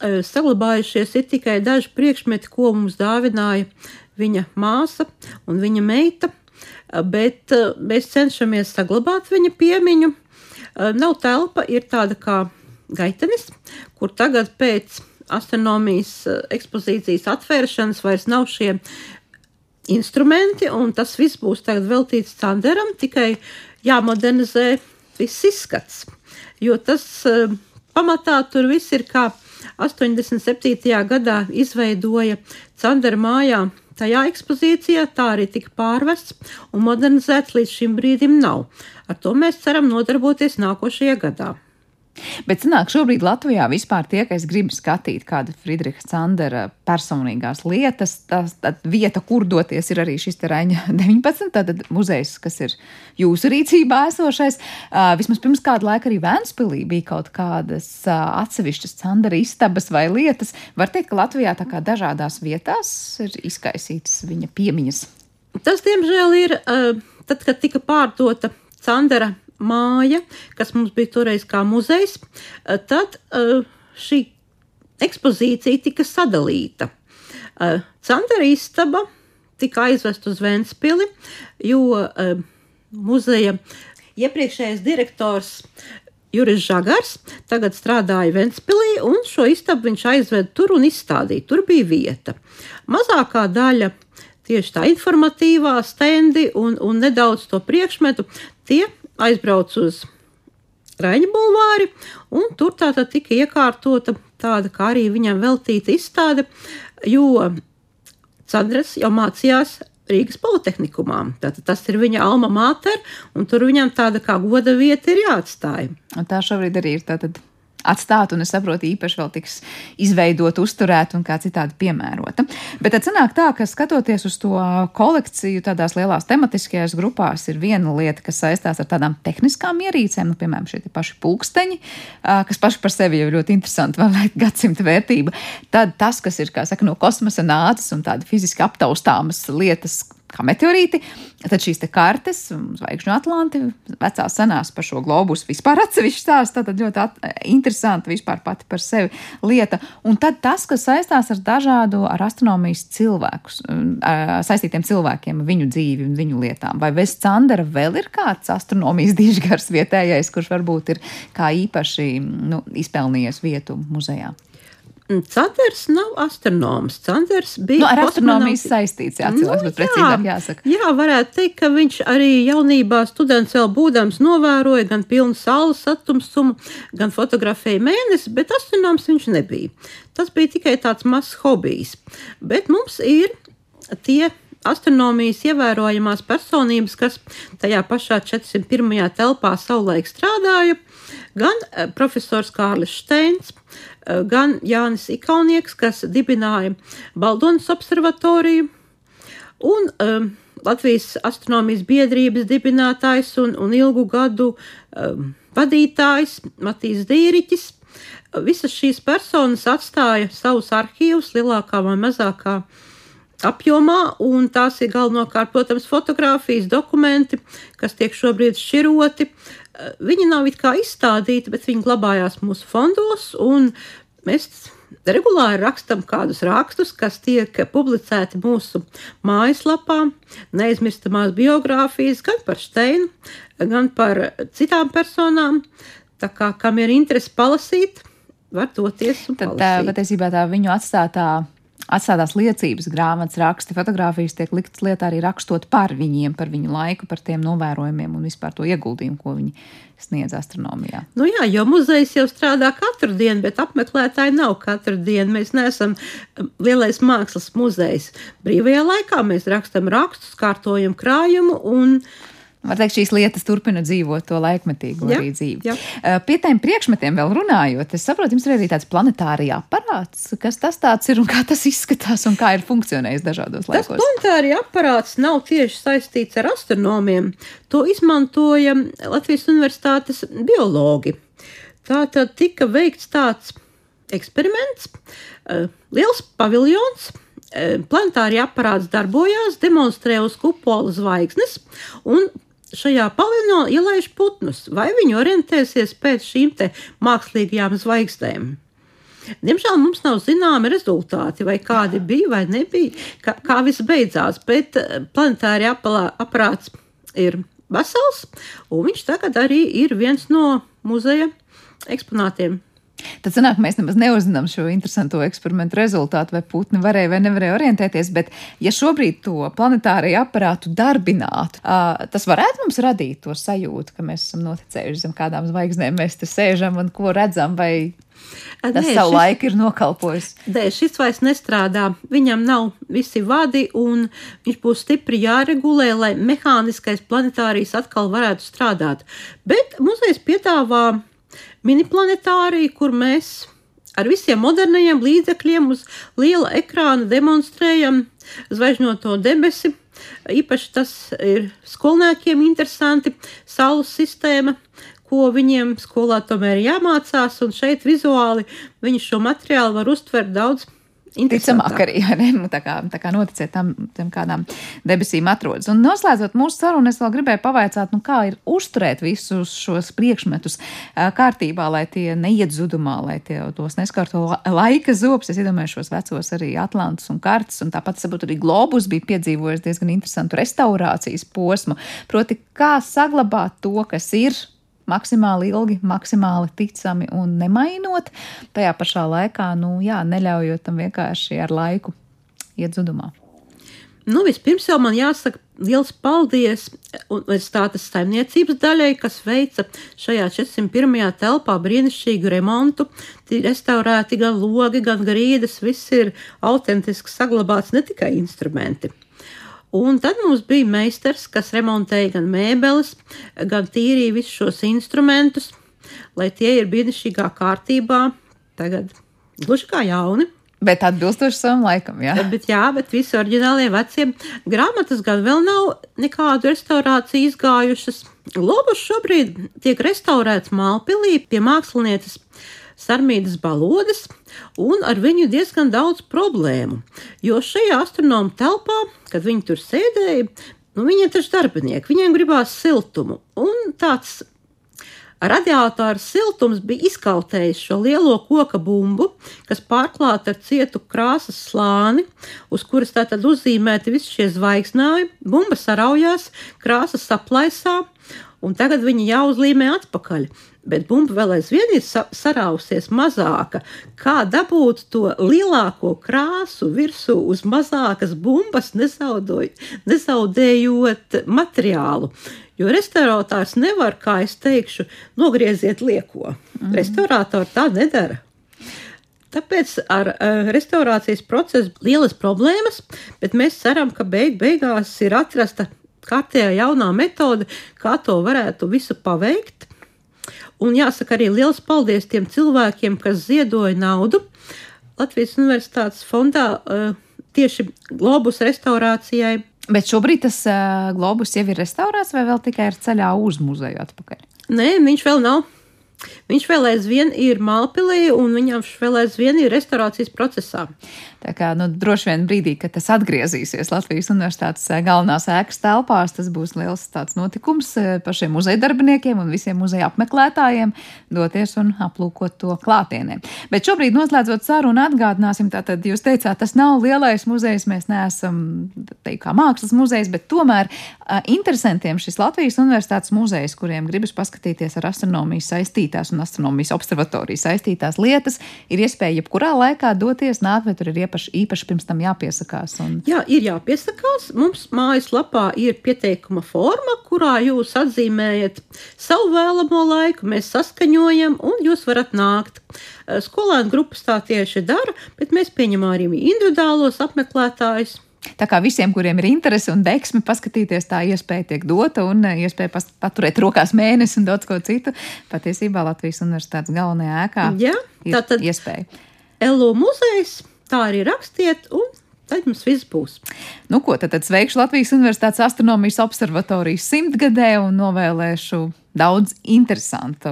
saglabājušies ir tikai daži priekšmeti, ko mums dāvināja viņa māsa un viņa meita, bet mēs cenšamies saglabāt viņa piemiņu. Nav telpa, ir tāda kā gaitenis, kur tagad pēc astronomijas ekspozīcijas atvēršanas vairs nav šie instrumenti, un tas viss būs tagad veltīts Sanderam, tikai jāmodernizē viss izskats. Jo tas pamatā tur viss ir kā 87. gadā izveidoja Sandera mājā. Tajā ekspozīcijā tā arī tika pārvests un modernizēts līdz šim brīdim nav. Ar to mēs ceram nodarboties nākošajā gadā. Bet sanāk, šobrīd Latvijā vispār tie, kas grib skatīt kādu Friedricha Sandera personīgās lietas, tā, tā vieta, kur doties, ir arī šis te Raņa 19, tātad muzejs, kas ir jūsu rīcībā esošais. Vismaz pirms kāda laika arī Vēnspilī bija kaut kādas atsevišķas Sandera istabas vai lietas. Var teikt, ka Latvijā tā kā dažādās vietās ir izkaisītas viņa piemiņas. Tas, diemžēl, ir tad, kad tika pārdota Sandera māja, kas mums bija toreiz kā muzejs, eh, tad eh, šī ekspozīcija tika sadalīta. Candera eh, istaba tika aizvest uz Ventspili, jo muzeja iepriekšējais direktors Juris Žagars tagad strādāja Ventspilī, un šo istabu viņš aizveda tur un izstādīja. Tur bija vieta. Mazākā daļa tieši tā informatīvā stendi un, un nedaudz to priekšmetu, tie aizbraucu uz Raņa bulvāri, un tur tātad tika iekārtota tāda kā arī viņam veltīta izstāde, jo Candres jau mācījās Rīgas Politehnikumā. Tātad tas ir viņa alma mater, un tur viņam tāda kā goda vieta ir jāatstāj. Un tā šobrīd arī ir tātad atstāt, un es saprotu, īpaši vēl tiks izveidot, uzturēt un kā citādi piemērota. Bet tad sanāk tā, ka skatoties uz to kolekciju tādās lielās tematiskajās grupās, ir viena lieta, kas saistās ar tādām tehniskām ierīcēm, nu, piemēram, šie paši pulksteņi, kas paši par sevi jau ļoti interesanti, vēl gadsimta vērtība. Tad tas, kas ir, kā saka, no kosmosa nācis un tādi fiziski aptaustāmas lietas, kā meteorīti. Tad šīs kartes, zvaigžņu atlanti, vecās senās par šo globus vispār atsevišķi stāsta. Tad ļoti at, interesanti vispār pati par sevi lieta. Un tad tas, kas saistās ar dažādu ar astronomijas cilvēkus, saistītiem cilvēkiem, viņu dzīvi un viņu lietām. Vai Vestcandera vēl ir kāds astronomijas dižgars vietējais, kurš varbūt ir kā īpaši nu, izpelnījies vietu muzejā? Canders nav astronoms. Canders bija nu, ar astronomijas saistīts, jā, cilvēks, nu, precīzāk jāsaka. Jā, varētu teikt, ka viņš arī jaunībā students vēl būdams novēroja gan pilnu saules atumsumu, gan fotografēja mēnesi, bet astronoms viņš nebija. Tas bija tikai tāds mazs hobijs. Bet mums ir tie astronomijas ievērojamās personības, kas tajā pašā 401. telpā savulaik strādāja, gan eh, profesors Kārlis Steins, gan Jānis Ikaunieks, kas dibināja Baldonas observatoriju, un um, Latvijas astronomijas biedrības dibinātājs un, un ilgu gadu um, vadītājs Matīs Dīriķis. Visas šīs personas atstāja savus arhīvus lielākā vai mazākā apjomā, un tās ir galvenokārt, protams, fotografijas, dokumenti, kas tiek šobrīd šķiroti. Viņi nav it kā izstādīti, bet viņi glabājās mūsu fondos, un mēs regulāri rakstām kādus rakstus, kas tiek publicēti mūsu mājaslapā, neizmirstamās biogrāfijas gan par Steinu, gan par citām personām. Tā kā kam ir interese palasīt, var doties un Tad, palasīt. Patiesībā tā viņu atstātā atstātās liecības, grāmatas, raksti, fotografijas tiek liktas lietā arī rakstot par viņiem, par viņu laiku, par tiem novērojumiem un vispār to ieguldījumu, ko viņi sniedz astronomijā. Nu jā, jo muzejs jau strādā katru dienu, bet apmeklētāji nav katru dienu. Mēs neesam um, lielais mākslas muzejs. Brīvajā laikā mēs rakstam rakstus, kārtojam krājumu un Var teikt, šīs lietas turpina dzīvot to laikmetīgo jā, arī dzīvi. Jā. Uh, pie tiem priekšmetiem vēl runājot, es saprotu, jums ir arī tāds planetārija aparāts. Kas tas ir un kā tas izskatās un kā ir funkcionējis dažādos laikos? Tas planetārija aparāts nav tieši saistīts ar astronomiem. To izmantoja Latvijas Universitātes biologi. Tā tad tika veikts tāds eksperiments, uh, liels paviljons uh, planetārija aparāts darbojās, demonstrēja uz kupola zvaigznes, un šajā paviljonā ielaiž putnus, vai viņi orientēsies pēc šīm mākslīgajām zvaigznēm. Diemžēl mums nav zināmi rezultāti, vai kādi bija vai nebija, kā, kā viss beidzās, bet eh, planetāri aparāts ir vesels, un viņš tagad arī ir viens no muzeja eksponātiem. Tad sanāk, mēs nemaz neuzzinām šo interesanto eksperimentu rezultātu, vai putni varēja vai nevarēja orientēties, bet ja šobrīd to planetāriju aparātu darbinātu, tas varētu mums radīt to sajūtu, ka mēs esam noticējuši zem kādām zvaigznēm, mēs te sēžam un ko redzam, vai Tas Nē, savu šis, laiku ir nokalpojis. Nē, šis vairs nestrādā. Viņam nav visi vadi, un viņš būs stipri jāregulē, lai mehāniskais planetārijas atkal varētu strādāt. Bet muzejs piedāvā miniplanetāriju, kur mēs ar visiem modernajiem līdzekļiem uz liela ekrāna demonstrējam zvaigžņoto debesi. Īpaši tas ir skolniekiem interesanti. Saules sistēma, ko viņiem skolā tomēr jāmācās, un šeit vizuāli viņi šo materiālu var uztvert daudz Ticamāk arī, ne, nu, tā kā, tā kā noticēt tam, tam kādām debesīm atrodas. Un noslēdzot mūsu sarunu, es vēl gribēju pavaicāt, nu kā ir uzturēt visus šos priekšmetus kārtībā, lai tie neiet zudumā, lai tie tos neskarto laika zops. Es iedomājos šos vecos arī Atlantus un kartas, un tāpat, saprot, arī globus bija piedzīvojis diezgan interesantu restaurācijas posmu. Proti, kā saglabāt to, kas ir maksimāli ilgi, maksimāli ticami un nemainot, tajā pašā laikā, nu, jā, neļaujot tam vienkārši ar laiku iet zudumā. Nu, vispirms jau man jāsaka liels paldies universitātes saimniecības daļai, kas veica šajā 401. telpā brīnišķīgu remontu. Restaurēti gan logi, gan grīdas, viss ir autentiski saglabāts, ne tikai instrumenti. Un tad mums bija meistars, kas remontēja gan mēbeles, gan tīrīja visus šos instrumentus, lai tie ir brīnišķīgā kārtībā. Tagad gluži kā jauni. Bet atbilstoši savam laikam, jā. Bet, jā, bet visi oriģinālie vecie grāmatas gan vēl nav nekādu restaurāciju izgājušas. Lobus šobrīd tiek restaurēts Mālpilī pie mākslinieces Sarmītas balodas, un ar viņu diezgan daudz problēmu. Jo šajā astronomu telpā, kad viņi tur sēdēja, nu, viņiem taču darbinieki, viņiem gribās siltumu. Un tāds radiātora siltums bija izkautējis šo lielo koka bumbu, kas pārklāta ar cietu krāsas slāni, uz kuras tātad uzzīmēti visi šie zvaigznāji. Bumba saraujās, krāsas saplaisā, un tagad viņi jāuzlīmē atpakaļ bet bumba vēl aizvien ir sarausies mazāka. Kā dabūt to lielāko krāsu virsū uz mazākas bumbas, nezaudējot materiālu? Jo restauratārs nevar, kā es teikšu, nogrieziet lieko. Mm. Restauratori tā nedara. Tāpēc ar uh, restaurācijas procesu lielas problēmas, bet mēs ceram, ka beig beigās ir atrasta kārtējā jaunā metode, kā to varētu visu paveikt. Un jāsaka arī liels paldies tiem cilvēkiem, kas ziedoja naudu Latvijas Universitātes fondā uh, tieši globus restaurācijai. Bet šobrīd tas uh, globus jau ir restaurēts vai vēl tikai ir ceļā uz muzeju atpakaļ? Nē, viņš vēl nav. Viņš vēl aizvien ir Malpilī, un viņam vēl aizvien ir restaurācijas procesā. Tā kā nu, droši vien brīdī, kad tas atgriezīsies Latvijas Universitātes eh, galvenās ēkas telpās, tas būs liels notikums eh, pašiem muzeja darbiniekiem un visiem muzeja apmeklētājiem doties un aplūkot to klātienē. Bet šobrīd, noslēdzot sarunu, atgādināsim, tātad jūs teicāt, tas nav lielais muzejs, mēs neesam teikt, kā mākslas muzejs, bet tomēr uh, interesantiem šis Latvijas Universitātes muzejs, kuriem gribas paskatīties ar astronomiju saistītās un astronomijas observatoriju saistītās lietas, ir iespēja jebkurā laikā doties nākt, vai tur ir iepaši, īpaši pirms tam jāpiesakās? Un... Jā, ir jāpiesakās. Mums mājaslapā ir pieteikuma forma, kurā jūs atzīmējat savu vēlamo laiku, mēs saskaņojam, un jūs varat nākt. Skolēnu grupas tā tieši dara, bet mēs pieņemam arī individuālos apmeklētājus. Tā kā visiem, kuriem ir interese un deksme paskatīties, tā iespēja tiek dota un iespēja paturēt rokās mēnesi un daudz ko citu. Patiesībā Latvijas Universitātes galvenajā ēkā Jā, tā tad iespēja. LO muzejs Tā arī rakstiet, un tad mums viss būs. Nu, ko tad, tad sveikšu Latvijas Universitātes astronomijas observatorijas simtgadē un novēlēšu daudz interesantu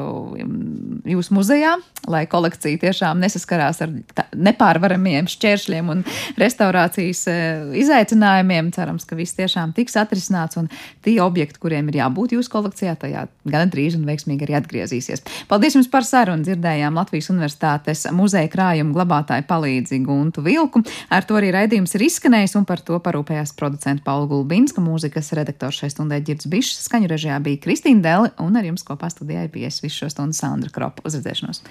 jūsu muzejā, lai kolekcija tiešām nesaskarās ar nepārvaramiem šķēršļiem un restaurācijas e, izaicinājumiem. Cerams, ka viss tiešām tiks atrisināts un tie objekti, kuriem ir jābūt jūsu kolekcijā, tajā gan drīz un veiksmīgi arī atgriezīsies. Paldies jums par sarunu! Dzirdējām Latvijas Universitātes muzeja krājuma glabātāju palīdzi Guntu Vilku. Ar to arī raidījums ir izskanējis un par to parūpējās producenta Paula Gulbinska, mūzikas redaktors šai stundai Girds Bišs, skaņu režijā bija Kristīna Deli un ar jums kopā studijā bija visu šo stundu Sandra Kropa. Uz redzēšanos!